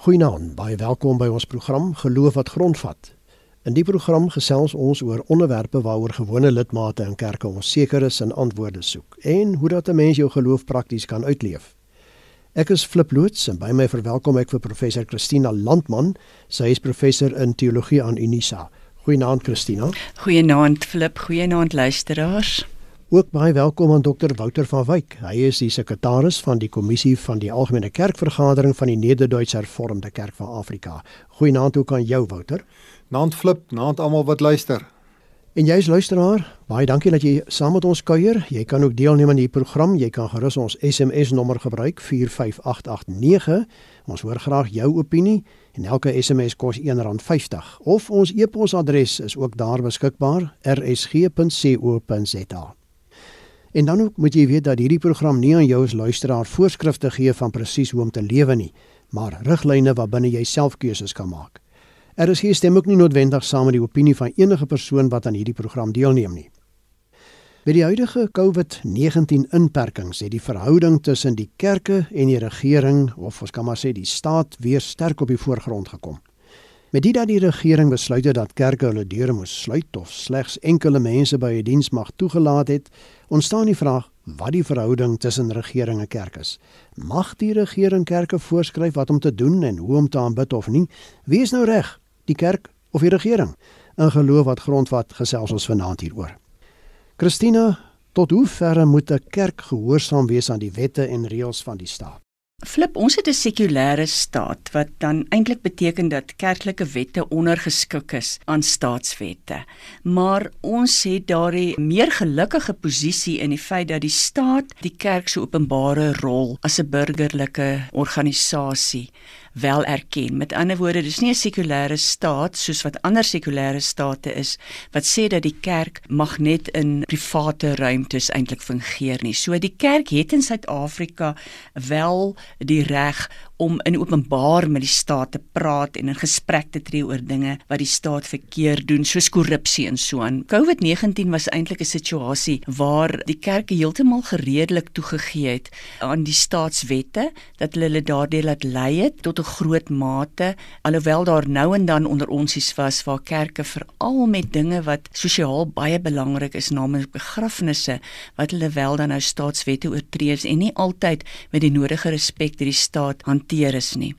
Goeienaand, baie welkom by ons program Geloof wat grondvat. In die program gesels ons oor onderwerpe waaroor gewone lidmate in kerke onseker is en antwoorde soek en hoe dat 'n mens jou geloof prakties kan uitleef. Ek is Flip Loots en by my verwelkom ek vir professor Christina Landman. Sy is professor in teologie aan Unisa. Goeienaand Christina. Goeienaand Flip, goeienaand luisteraars. Ook baie welkom aan dokter Wouter van Wyk. Hy is die sekretaris van die kommissie van die Algemene Kerkvergadering van die Nederduitse Hervormde Kerk van Afrika. Goeienaand ook aan jou Wouter. Naand Flip, naand almal wat luister. En jy's luisteraar, baie dankie dat jy saam met ons kuier. Jy kan ook deelneem aan die program. Jy kan gerus ons SMS nommer gebruik 45889. Ons hoor graag jou opinie en elke SMS kos R1.50. Of ons e-posadres is ook daar beskikbaar: rsg.co.za. En dan ook moet jy weet dat hierdie program nie aan jou as luisteraar voorskrifte gee van presies hoe om te lewe nie, maar riglyne waarbinne jy self keuses kan maak. Er is hier stem ook nie noodwendig saam met die opinie van enige persoon wat aan hierdie program deelneem nie. Met die huidige COVID-19 inperkings het die verhouding tussen die kerke en die regering of ons kan maar sê die staat weer sterk op die voorgrond gekom. Met dit dat die regering besluit het dat kerke hulle deure moet sluit of slegs enkele mense by 'n diens mag toegelaat het, ontstaan die vraag wat die verhouding tussen regering en kerk is. Mag die regering kerke voorskryf wat om te doen en hoe om te aanbid of nie? Wie is nou reg, die kerk of die regering? 'n Geloof wat grondvat gesels ons vanaand hieroor. Christina, tot hoe ver moet 'n kerk gehoorsaam wees aan die wette en reëls van die staat? Flip, ons het 'n sekulêre staat wat dan eintlik beteken dat kerklike wette ondergeskik is aan staatswette. Maar ons het daardie meer gelukkige posisie in die feit dat die staat die kerk se openbare rol as 'n burgerlike organisasie wel erken. Met ander woorde, dis nie 'n sekulêre staat soos wat ander sekulêre state is wat sê dat die kerk mag net in private ruimtes eintlik fungeer nie. So die kerk het in Suid-Afrika wel die reg om in openbaar met die staat te praat en in gesprek te tree oor dinge wat die staat verkeerd doen soos korrupsie en so aan. COVID-19 was eintlik 'n situasie waar die kerke heeltemal gereedelik toegegee het aan die staatswette dat hulle hulle daardeur laat lei het tot 'n groot mate alhoewel daar nou en dan onder ons is was waar kerke veral met dinge wat sosiaal baie belangrik is naamlik begrafnisse wat hulle wel dan nou staatswette oortree en nie altyd met die nodige respek deur die staat hanteer is nie.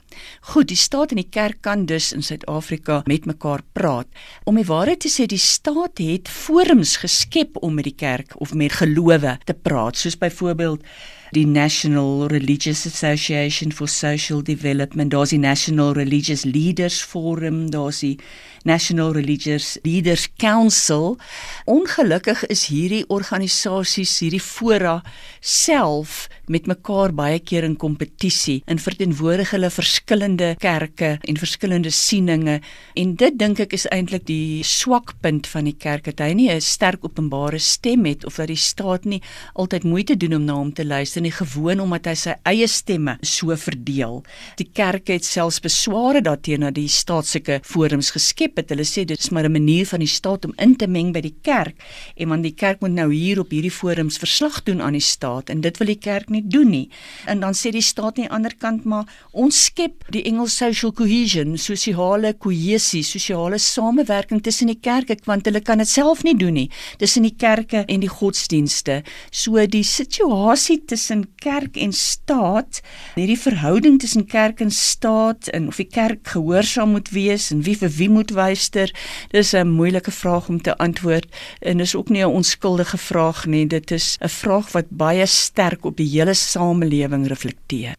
Goed, die staat en die kerk kan dus in Suid-Afrika met mekaar praat. Om die waarheid te sê, die staat het forums geskep om met die kerk of met gelowe te praat, soos byvoorbeeld die National Religious Association for Social Development, daar's die National Religious Leaders Forum, daar's die National Religious Leaders Council. Ongelukkig is hierdie organisasies, hierdie fora self met mekaar baie keer in kompetisie en verteenwoordig hulle verskillende kerke en verskillende sieninge en dit dink ek is eintlik die swakpunt van die kerk dat hy nie 'n sterk openbare stem het of dat die staat nie altyd moeite doen om na hom te luister nie gewoon omdat hy sy eie stemme so verdeel. Die kerk het selfs besware daarteenoor dat die staat sulke forums geskep het. Hulle sê dit is maar 'n manier van die staat om in te meng by die kerk en want die kerk moet nou hier op hierdie forums verslag doen aan die staat en dit wil die kerk nie doen nie. En dan sê die staat aan die ander kant maar ons skep die Engels social cohesion, sosiale kohesie, sosiale samewerking tussen die kerke want hulle kan dit self nie doen nie. Tussen die kerke en die godsdienste. So die situasie tussen kerk en staat, hierdie verhouding tussen kerk en staat en of die kerk gehoorsaam moet wees en wie vir wie moet luister, dis 'n moeilike vraag om te antwoord en dis ook nie 'n onskuldige vraag nie. Dit is 'n vraag wat baie sterk op die hele samelewing reflekteer.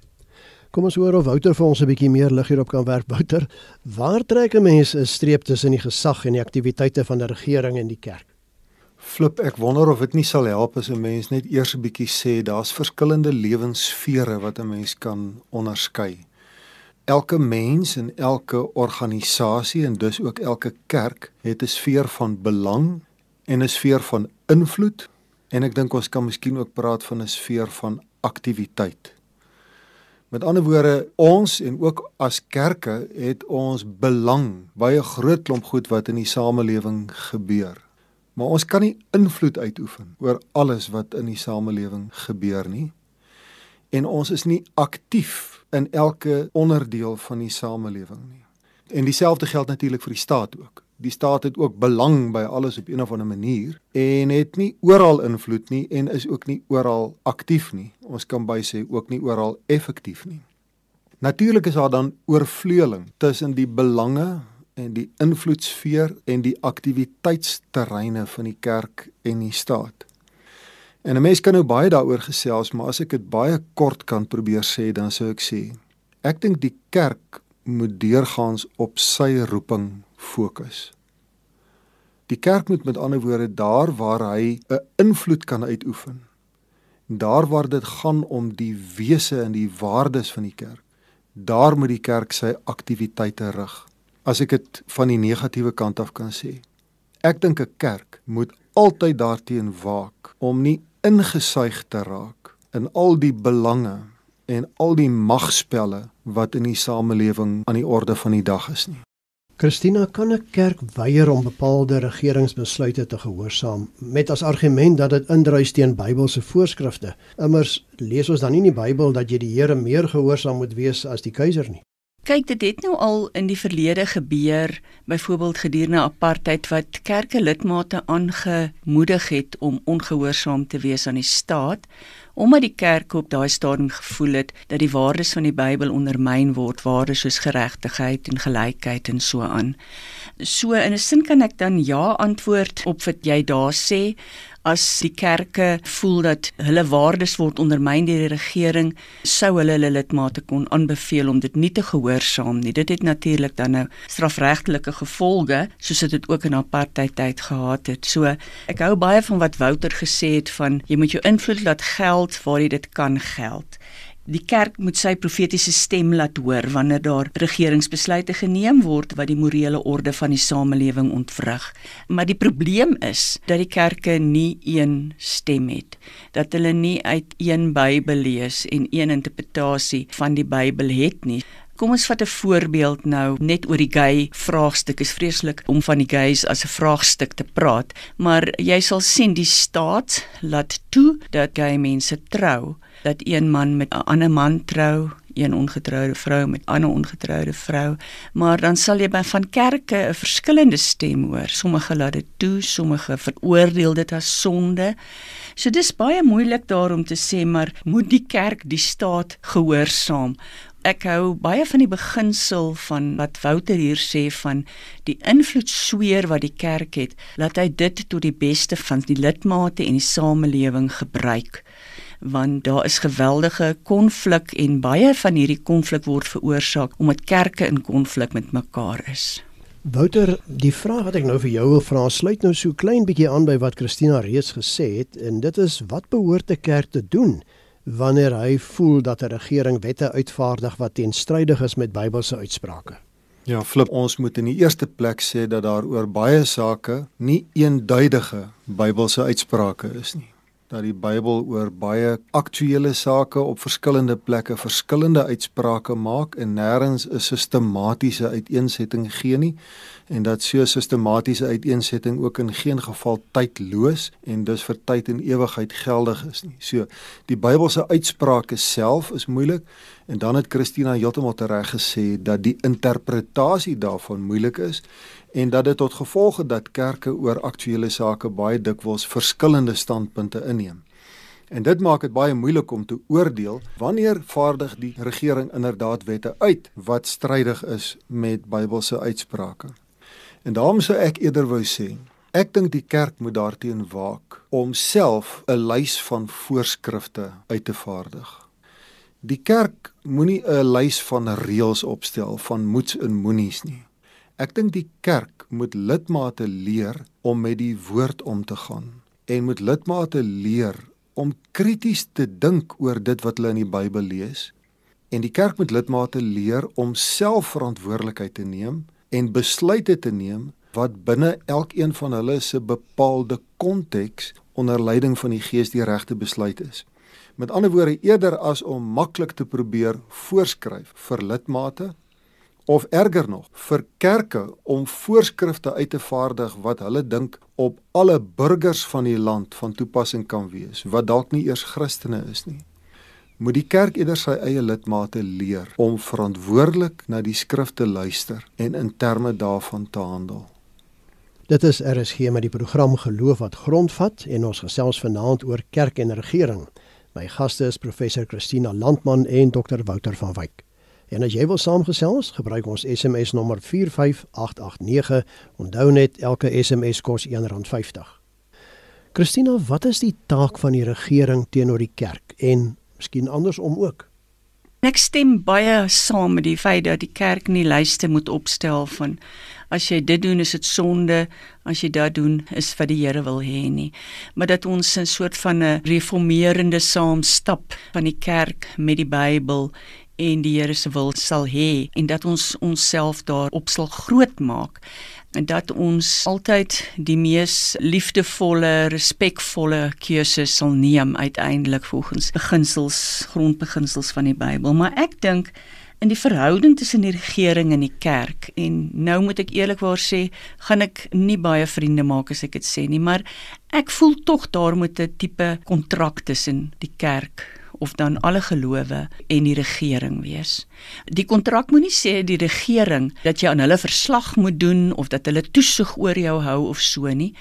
Kom ons hoor of Wouter vir ons 'n bietjie meer lig hierop kan werp. Wouter, waar trek 'n mens 'n streep tussen die gesag en die aktiwiteite van die regering en die kerk? Flip, ek wonder of dit nie sal help as 'n mens net eers 'n bietjie sê daar's verskillende lewenssfere wat 'n mens kan onderskei. Elke mens en elke organisasie en dus ook elke kerk het 'n sfeer van belang en 'n sfeer van invloed en ek dink ons kan miskien ook praat van 'n sfeer van aktiwiteit. Met ander woorde, ons en ook as kerke het ons belang by 'n groot klomp goed wat in die samelewing gebeur. Maar ons kan nie invloed uitoefen oor alles wat in die samelewing gebeur nie. en ons is nie aktief in elke onderdeel van die samelewing nie. En dieselfde geld natuurlik vir die staat ook. Die staat het ook belang by alles op 'n of ander manier en het nie oral invloed nie en is ook nie oral aktief nie. Ons kan by sê ook nie oral effektief nie. Natuurlik is daar dan oorvleueling tussen die belange en die invloedsfeer en die aktiwiteitsterreine van die kerk en die staat. En 'n mens kan nou baie daaroor gesels, maar as ek dit baie kort kan probeer sê, dan sou ek sê ek dink die kerk moet deurgaans op sy roeping fokus. Die kerk moet met ander woorde daar waar hy 'n invloed kan uitoefen. Daar waar dit gaan om die wese en die waardes van die kerk, daar moet die kerk sy aktiwiteite rig. As ek dit van die negatiewe kant af kan sê. Ek dink 'n kerk moet altyd daarteen waak om nie ingesuig te raak in al die belange en al die magspelle wat in die samelewing aan die orde van die dag is nie. Christina kan 'n kerk weier om bepaalde regeringsbesluite te gehoorsaam met as argument dat dit indruis teen Bybelse voorskrifte. Immers lees ons dan nie in die Bybel dat jy die Here meer gehoorsaam moet wees as die keiser nie. Kyk, dit het nou al in die verlede gebeur, byvoorbeeld gedurende apartheid wat kerke lidmate aangemoedig het om ongehoorsaam te wees aan die staat, omdat die kerk op daai stadium gevoel het dat die waardes van die Bybel ondermyn word, waardes soos geregtigheid en gelykheid en so aan. So in 'n sin kan ek dan ja antwoord op wat jy daar sê, as die kerke voel dat hulle waardes word ondermyn deur die regering, sou hulle hulle lidmate kon aanbeveel om dit nie te gehoorsaam nie. Dit het natuurlik dan nou strafregtelike gevolge, soos dit ook in apartheid tyd gehad het. So ek hou baie van wat Wouter gesê het van jy moet jou invloed laat geld waar jy dit kan geld. Die kerk moet sy profetiese stem laat hoor wanneer daar regeringsbesluite geneem word wat die morele orde van die samelewing ontwrig. Maar die probleem is dat die kerke nie een stem het, dat hulle nie uit een Bybel lees en een interpretasie van die Bybel het nie. Kom ons vat 'n voorbeeld nou net oor die gay vraagstuk. Is vreeslik om van die gays as 'n vraagstuk te praat, maar jy sal sien die staat laat toe dat gay mense trou dat een man met 'n ander man trou, een ongetroude vrou met 'n ander ongetroude vrou, maar dan sal jy by van kerke 'n verskillende stem hoor. Sommige laat dit toe, sommige veroordeel dit as sonde. So dis baie moeilik daarom te sê maar moet die kerk die staat gehoorsaam Ek hou baie van die beginsel van wat Wouter hier sê van die invloed sweer wat die kerk het, laat hy dit tot die beste van die lidmate en die samelewing gebruik want daar is geweldige konflik en baie van hierdie konflik word veroorsaak omdat kerke in konflik met mekaar is. Wouter, die vraag wat ek nou vir jou wil vra, sluit nou so klein bietjie aan by wat Christina reeds gesê het en dit is wat behoort 'n kerk te doen wanneer hy voel dat 'n regering wette uitvaardig wat teenstrydig is met Bybelse uitsprake? Ja, flip, ons moet in die eerste plek sê dat daar oor baie sake nie eenduidige Bybelse uitsprake is nie dat die Bybel oor baie aktuelle sake op verskillende plekke verskillende uitsprake maak en nêrens 'n sistematiese uiteensetting gee nie en dat so 'n sistematiese uiteensetting ook in geen geval tydloos en dus vir tyd en ewigheid geldig is nie. So die Bybelse uitsprake self is moeilik en dan het Christina heeltemal reg gesê dat die interpretasie daarvan moeilik is en dat dit tot gevolg het dat kerke oor aktuelle sake baie dikwels verskillende standpunte inneem. En dit maak dit baie moeilik om te oordeel wanneer vaardig die regering inderdaad wette uit wat strydig is met Bybelse uitsprake. En daarom sou ek eerder wou sê, ek dink die kerk moet daarteen waak om self 'n lys van voorskrifte uit te vaardig. Die kerk moenie 'n lys van reëls opstel van moets en moenies nie. Ek dink die kerk moet lidmate leer om met die woord om te gaan en moet lidmate leer om krities te dink oor dit wat hulle in die Bybel lees en die kerk moet lidmate leer om self verantwoordelikheid te neem en besluite te neem wat binne elkeen van hulle se bepaalde konteks onder leiding van die Gees die regte besluit is. Met ander woorde eerder as om maklik te probeer voorskryf vir lidmate of erger nog vir kerke om voorskrifte uit te vaardig wat hulle dink op alle burgers van die land van toepassing kan wees wat dalk nie eers Christene is nie moet die kerk eerder sy eie lidmate leer om verantwoordelik na die skrif te luister en in terme daarvan te handel. Dit is RSG met die program Geloof wat grondvat en ons gesels vanaand oor kerk en regering. My gaste is professor Christina Landman en dokter Wouter van Wyk. En as jy wil saamgesels, gebruik ons SMS nommer 45889. Onthou net elke SMS kos R1.50. Christina, wat is die taak van die regering teenoor die kerk en miskien andersom ook? Ek stem baie saam met die feit dat die kerk nie lyste moet opstel van as jy dit doen is dit sonde, as jy dit doen is wat die Here wil hê nie, maar dat ons 'n soort van 'n reformerende saamstap van die kerk met die Bybel en die Here se wil sal hê en dat ons onsself daarop sal grootmaak en dat ons altyd die mees liefdevolle, respekvolle keuses sal neem uiteindelik volgens beginsels, grondbeginsels van die Bybel. Maar ek dink in die verhouding tussen die regering en die kerk en nou moet ek eerlikwaar sê, gaan ek nie baie vriende maak as ek dit sê nie, maar ek voel tog daar moet 'n tipe kontrak tussen die kerk of dan alle gelowe en die regering wees. Die kontrak moenie sê die regering dat jy aan hulle verslag moet doen of dat hulle toesig oor jou hou of so nie,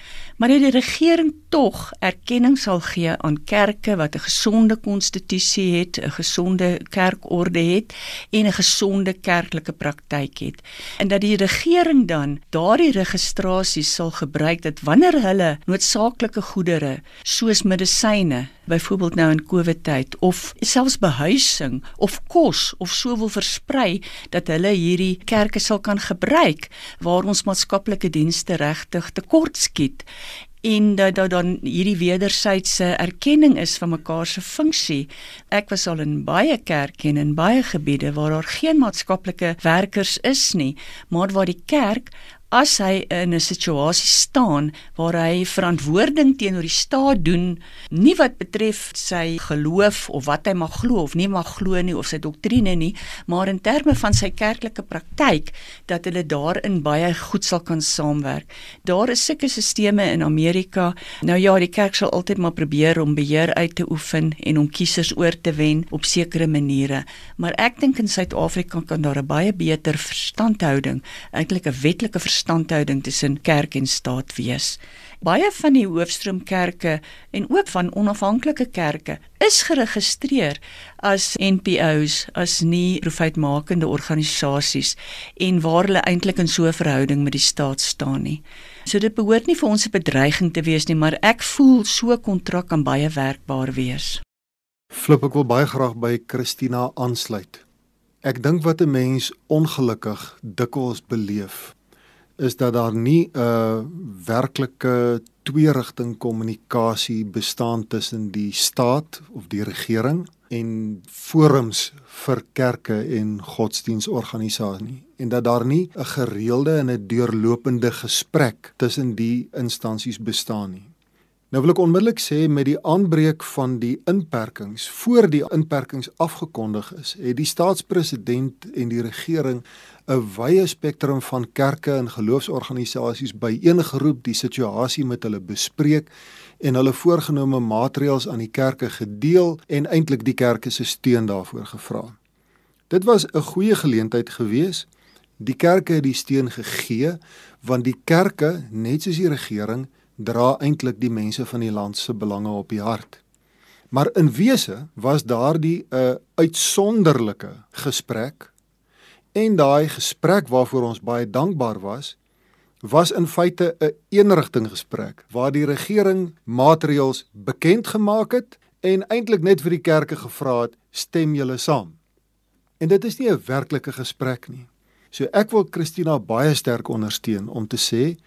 maar dat die regering tog erkenning sal gee aan kerke wat 'n gesonde konstitusie het, 'n gesonde kerkorde het en 'n gesonde kerklike praktyk het. En dat die regering dan daardie registrasies sal gebruik dat wanneer hulle noodsaaklike goedere soos medisyne byvoorbeeld nou in COVID tyd of selfs behuising of kos of so wil versprei dat hulle hierdie kerke sal kan gebruik waar ons maatskaplike dienste regtig tekort skiet en dat daar dan hierdie wederwysige erkenning is van mekaar se funksie. Ek was al in baie kerke en in baie gebiede waar daar geen maatskaplike werkers is nie, maar waar die kerk as hy in 'n situasie staan waar hy verantwoording teenoor die staat doen, nie wat betref sy geloof of wat hy mag glo of nie mag glo nie of sy doktrine nie, maar in terme van sy kerklike praktyk dat hulle daarin baie goed sal kan saamwerk. Daar is sulke sisteme in Amerika. Nou ja, die kerk sal altyd maar probeer om beheer uit te oefen en om kiesers oor te wen op sekere maniere, maar ek dink in Suid-Afrika kan daar 'n baie beter verstandhouding, eintlik 'n wetlike verstandhouding tussen kerk en staat wees. Baie van die hoofstroomkerke en ook van onafhanklike kerke is geregistreer as NPO's, as nie profitmakende organisasies en waar hulle eintlik in so 'n verhouding met die staat staan nie. So dit behoort nie vir ons 'n bedreiging te wees nie, maar ek voel so 'n kontrak kan baie werkbaar wees. Flip ek wil baie graag by Christina aansluit. Ek dink wat 'n mens ongelukkig dikwels beleef is dat daar nie 'n werklike twee-rigting kommunikasie bestaan tussen die staat of die regering en forums vir kerke en godsdienstorganisasies en dat daar nie 'n gereelde en 'n deurlopende gesprek tussen die instansies bestaan nie. Nou wil ek onmiddellik sê met die aanbreek van die inperkings voor die inperkings afgekondig is, het die staatspresident en die regering 'n wye spektrum van kerke en geloofsorganisasies byeengeroep, die situasie met hulle bespreek en hulle voorgenome maatreëls aan die kerke gedeel en eintlik die kerke se steun daarvoor gevra. Dit was 'n goeie geleentheid geweest. Die kerke het die steun gegee want die kerke, net soos die regering, dra eintlik die mense van die land se belange op die hart. Maar in wese was daardie 'n uh, uitsonderlike gesprek en daai gesprek waarvoor ons baie dankbaar was was in feite 'n een eenrigting gesprek waar die regering maatreëls bekend gemaak het en eintlik net vir die kerke gevra het stem julle saam. En dit is nie 'n werklike gesprek nie. So ek wil Christina baie sterk ondersteun om te sê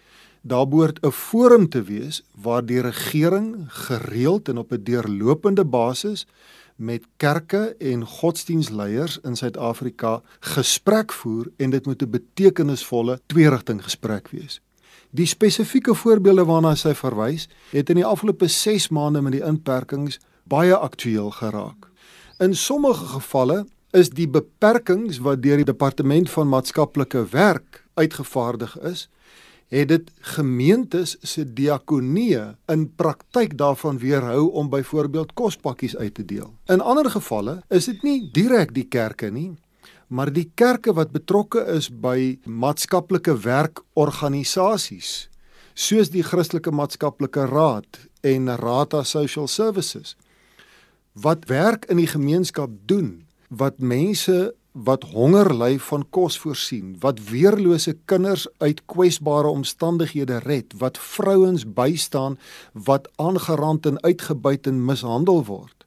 daar behoort 'n forum te wees waar die regering gereeld en op 'n deurlopende basis met kerke en godsdienstleiers in Suid-Afrika gesprek voer en dit moet 'n betekenisvolle twee-rigting gesprek wees. Die spesifieke voorbeelde waarna sy verwys, het in die afgelope 6 maande met die inperkings baie aktueel geraak. In sommige gevalle is die beperkings wat deur die departement van maatskaplike werk uitgevaardig is, het dit gemeentes se diakonie in praktyk daarvan weerhou om byvoorbeeld kospakkies uit te deel. In ander gevalle is dit nie direk die kerke nie, maar die kerke wat betrokke is by maatskaplike werkorganisasies soos die Christelike Maatskaplike Raad en Rata Social Services wat werk in die gemeenskap doen wat mense wat honger ly van kos voorsien, wat weerlose kinders uit kwesbare omstandighede red, wat vrouens bystaan wat aangerand en uitgebuit en mishandel word.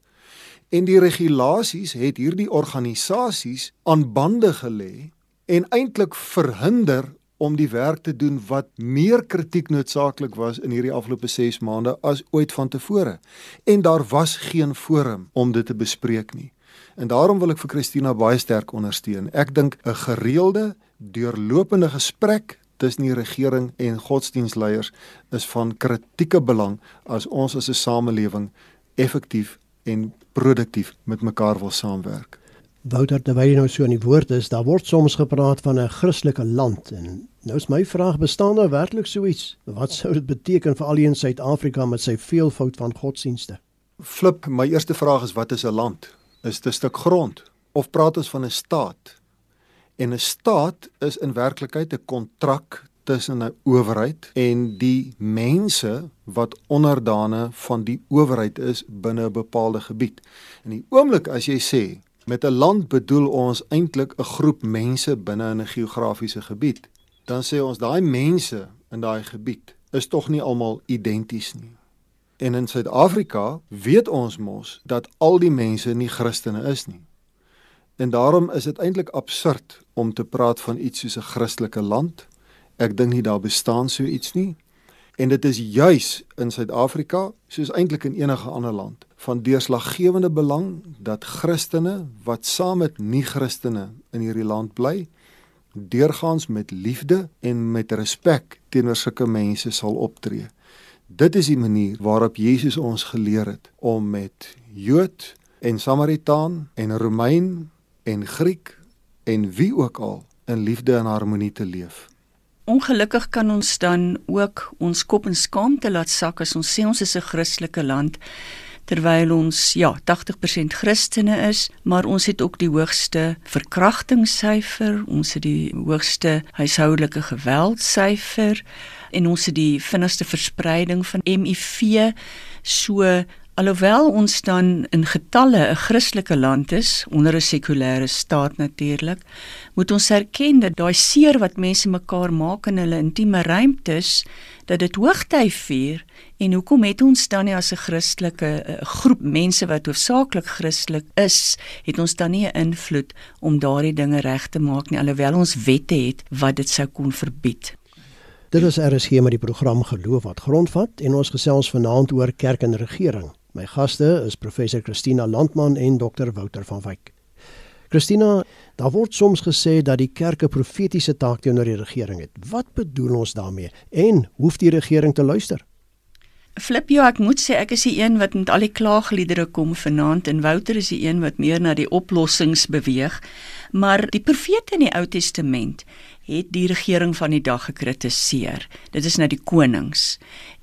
En die regulasies het hierdie organisasies aan bande gelê en eintlik verhinder om die werk te doen wat meer kritiek noodsaaklik was in hierdie afgelope 6 maande as ooit vantevore. En daar was geen forum om dit te bespreek nie. En daarom wil ek vir Christina baie sterk ondersteun. Ek dink 'n gereelde, deurlopende gesprek tussen die regering en godsdienstleiers is van kritieke belang as ons as 'n samelewing effektief en produktief met mekaar wil saamwerk. Wouter, terwyl jy nou so in die woord is, daar word soms gepraat van 'n Christelike land en nou is my vraag, bestaan daar werklik so iets? Wat sou dit beteken vir al die in Suid-Afrika met sy veelvoud van godsdienste? Flip, my eerste vraag is wat is 'n land? Is 'n stuk grond of praat ons van 'n staat? En 'n staat is in werklikheid 'n kontrak tussen 'n owerheid en die mense wat onderdane van die owerheid is binne 'n bepaalde gebied. In die oomblik as jy sê met 'n land bedoel ons eintlik 'n groep mense binne 'n geografiese gebied, dan sê ons daai mense in daai gebied is tog nie almal identies nie. En in Suid-Afrika weet ons mos dat al die mense nie Christene is nie. En daarom is dit eintlik absurd om te praat van iets soos 'n Christelike land. Ek dink nie daar bestaan so iets nie. En dit is juis in Suid-Afrika, soos eintlik in enige ander land, van deurslaggewende belang dat Christene wat saam met nie-Christene in hierdie land bly, deurgaans met liefde en met respek teenoor sulke mense sal optree. Dit is die manier waarop Jesus ons geleer het om met Jood en Samaritaan en Romein en Griek en wie ook al in liefde en harmonie te leef. Ongelukkig kan ons dan ook ons kop in skaamte laat sak as ons sê ons is 'n Christelike land terwyl ons ja 80% Christene is, maar ons het ook die hoogste verkrachtingssyfer, ons het die hoogste huishoudelike geweldsyfer en ons het die vinnigste verspreiding van HIV so alhoewel ons dan in getalle 'n Christelike land is onder 'n sekulêre staat natuurlik moet ons erken dat daai seer wat mense mekaar maak in hulle intieme ruimtes dat dit hoogtyd vier en hoekom het ons dan nie as 'n Christelike groep mense wat hoofsaaklik Christelik is het ons dan nie 'n invloed om daardie dinge reg te maak nie alhoewel ons wette het wat dit sou kon verbied Dit is RSG met die program Geloof wat grondvat en ons gesels vanaand oor kerk en regering. My gaste is professor Christina Landman en dokter Wouter van Wyk. Christina, daar word soms gesê dat die kerk 'n profetiese taak teenoor die regering het. Wat bedoel ons daarmee en hoef die regering te luister? Flip, ja, ek moet sê ek is die een wat met al die klaagliedere kom vanaand en Wouter is die een wat meer na die oplossings beweeg. Maar die profete in die Ou Testament het die regering van die dag gekritiseer. Dit is nou die konings.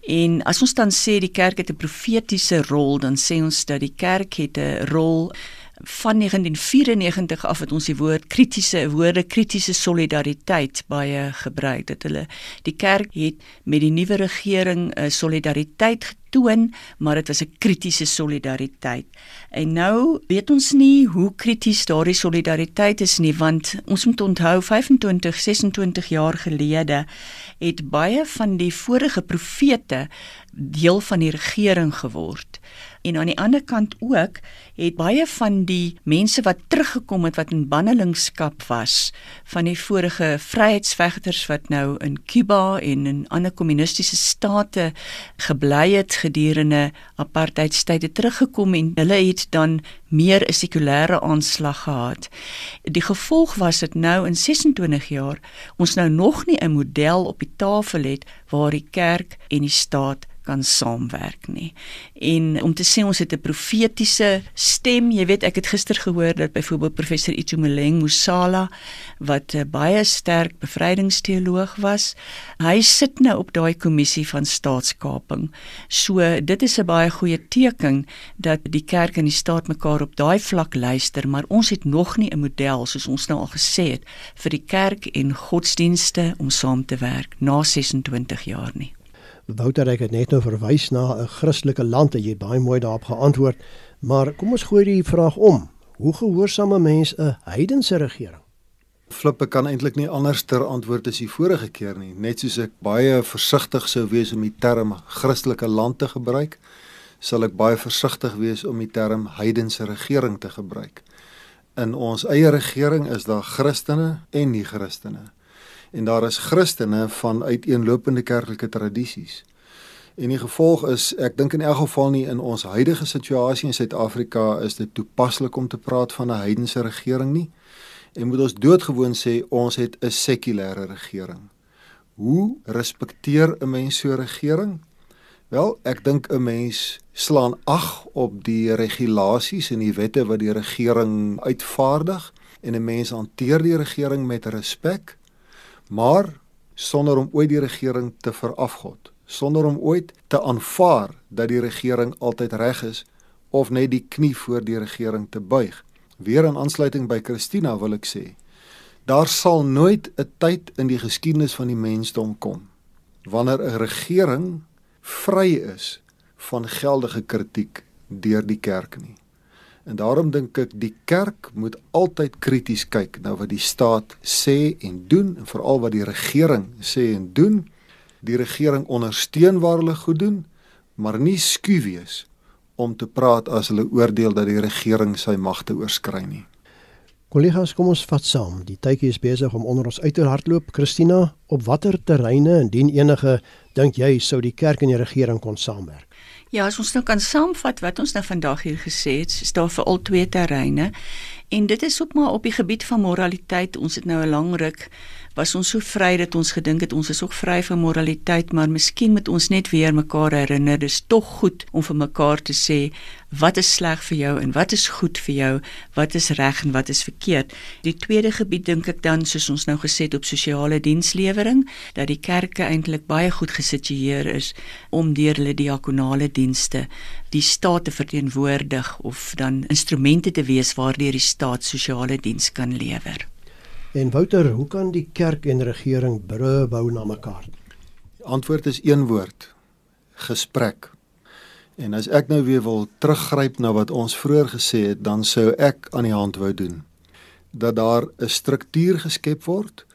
En as ons dan sê die kerk het 'n profetiese rol, dan sê ons dat die kerk het 'n rol van 1994 af het ons die woord kritiese woorde kritiese solidariteit baie gebruik dat hulle die kerk het met die nuwe regering uh, solidariteit getoon maar dit was 'n kritiese solidariteit. En nou weet ons nie hoe krities daardie solidariteit is nie want ons moet onthou 25 26 jaar gelede het baie van die vorige profete deel van die regering geword en aan die ander kant ook het baie van die mense wat teruggekom het wat in bannelingskap was van die vorige vryheidsvegters wat nou in Kuba en in ander kommunistiese state gebly het gedurende apartheidstye teruggekom en hulle het dan meer 'n sekulêre aanslag gehad. Die gevolg was dit nou in 26 jaar ons nou nog nie 'n model op die tafel het waar die kerk en die staat kan saamwerk nie. En om te sê ons het 'n profetiese stem, jy weet ek het gister gehoor dat byvoorbeeld professor Itumeleng Musala wat 'n baie sterk bevrydingsteoloog was, hy sit nou op daai kommissie van staatskaping. So dit is 'n baie goeie teken dat die kerk en die staat mekaar op daai vlak luister, maar ons het nog nie 'n model soos ons nou al gesê het vir die kerk en godsdienste om saam te werk na 26 jaar nie. Wouter ek het net nou verwys na 'n Christelike land en jy het baie mooi daarop geantwoord, maar kom ons gooi die vraag om. Hoe gehoorsaam 'n mens 'n heidense regering? Flippe kan eintlik nie anders ter antwoord as die vorige keer nie, net soos ek baie versigtig sou wees om die term Christelike land te gebruik, sal ek baie versigtig wees om die term heidense regering te gebruik. In ons eie regering is daar Christene en nie-Christene en daar is Christene van uiteenlopende kerklike tradisies. En die gevolg is ek dink in elk geval nie in ons huidige situasie in Suid-Afrika is dit toepaslik om te praat van 'n heidense regering nie. En moet ons doodgewoon sê ons het 'n sekulêre regering. Hoe respekteer 'n mens so 'n regering? Wel, ek dink 'n mens slaan ag op die regulasies en die wette wat die regering uitvaardig en 'n mens hanteer die regering met respek maar sonder om ooit die regering te verafgod, sonder om ooit te aanvaar dat die regering altyd reg is of net die knie voor die regering te buig. Weer in aansluiting by Christina wil ek sê, daar sal nooit 'n tyd in die geskiedenis van die mensdom kom wanneer 'n regering vry is van geldige kritiek deur die kerk nie. En daarom dink ek die kerk moet altyd krities kyk na wat die staat sê en doen en veral wat die regering sê en doen. Die regering ondersteun waar hulle goed doen, maar nie skuw wees om te praat as hulle oordeel dat die regering sy magte oorskry nie. Kollegas, kom ons vat saam. Die tydjie is besig om onder ons uit te hardloop. Christina, op watter terreine indien enige dink jy sou die kerk en die regering kon saamwerk? Ja, as ons nou kan saamvat wat ons nou vandag hier gesê het, is daar vir al twee terreine. En dit is ook maar op die gebied van moraliteit. Ons het nou 'n lang ruk was ons so vry dat ons gedink het ons is ook vry van moraliteit, maar miskien moet ons net weer mekaar herinner, dis tog goed om vir mekaar te sê wat is sleg vir jou en wat is goed vir jou, wat is reg en wat is verkeerd. Die tweede gebied dink ek dan soos ons nou gesê het op sosiale dienslewering, dat die kerke eintlik baie goed gesitueer is om deur hulle diakonale dienste die staat te verteenwoordig of dan instrumente te wees waardeur die staat sosiale diens kan lewer. En Wouter, hoe kan die kerk en regering brûe bou na mekaar? Die antwoord is een woord: gesprek. En as ek nou weer wil teruggryp na wat ons vroeër gesê het, dan sou ek aan die hand wou doen dat daar 'n struktuur geskep word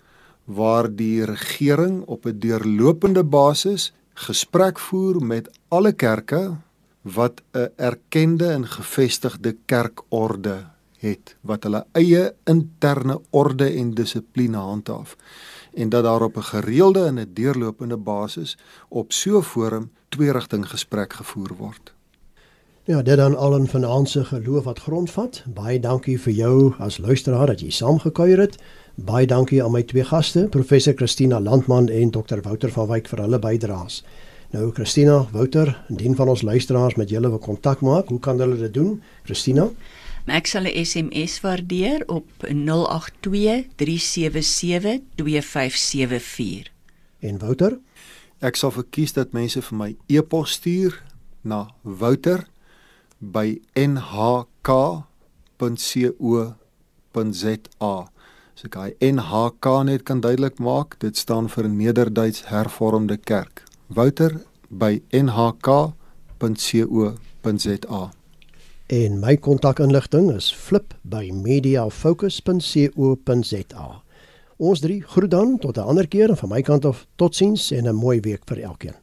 waar die regering op 'n deurlopende basis gesprek voer met alle kerke wat 'n erkende en gevestigde kerkorde het wat hulle eie interne orde en dissipline handhaaf en dat daar op 'n gereelde en 'n deurlopende basis op so 'n forum twee rigting gesprek gevoer word. Ja, dit dan al 'n finansiële geloof wat grondvat. Baie dankie vir jou as luisteraar dat jy saamgekuier het. Baie dankie aan my twee gaste, professor Christina Landman en dokter Wouter van Wyk vir hulle bydraes. Nou Christina, Wouter, indien van ons luisteraars met julle wil kontak maak, hoe kan hulle dit doen? Christina Ek sal 'n SMS waardeer op 0823772574. En Wouter? Ek sal verkies dat mense vir my e-pos stuur na wouter@nhk.co.za. So gaan NHK net kan duidelik maak, dit staan vir Nederduits Hervormde Kerk. wouter@nhk.co.za en my kontakinligting is flip@mediafocus.co.za. Ons drie groet dan tot 'n ander keer en van my kant af totsiens en 'n mooi week vir elkeen.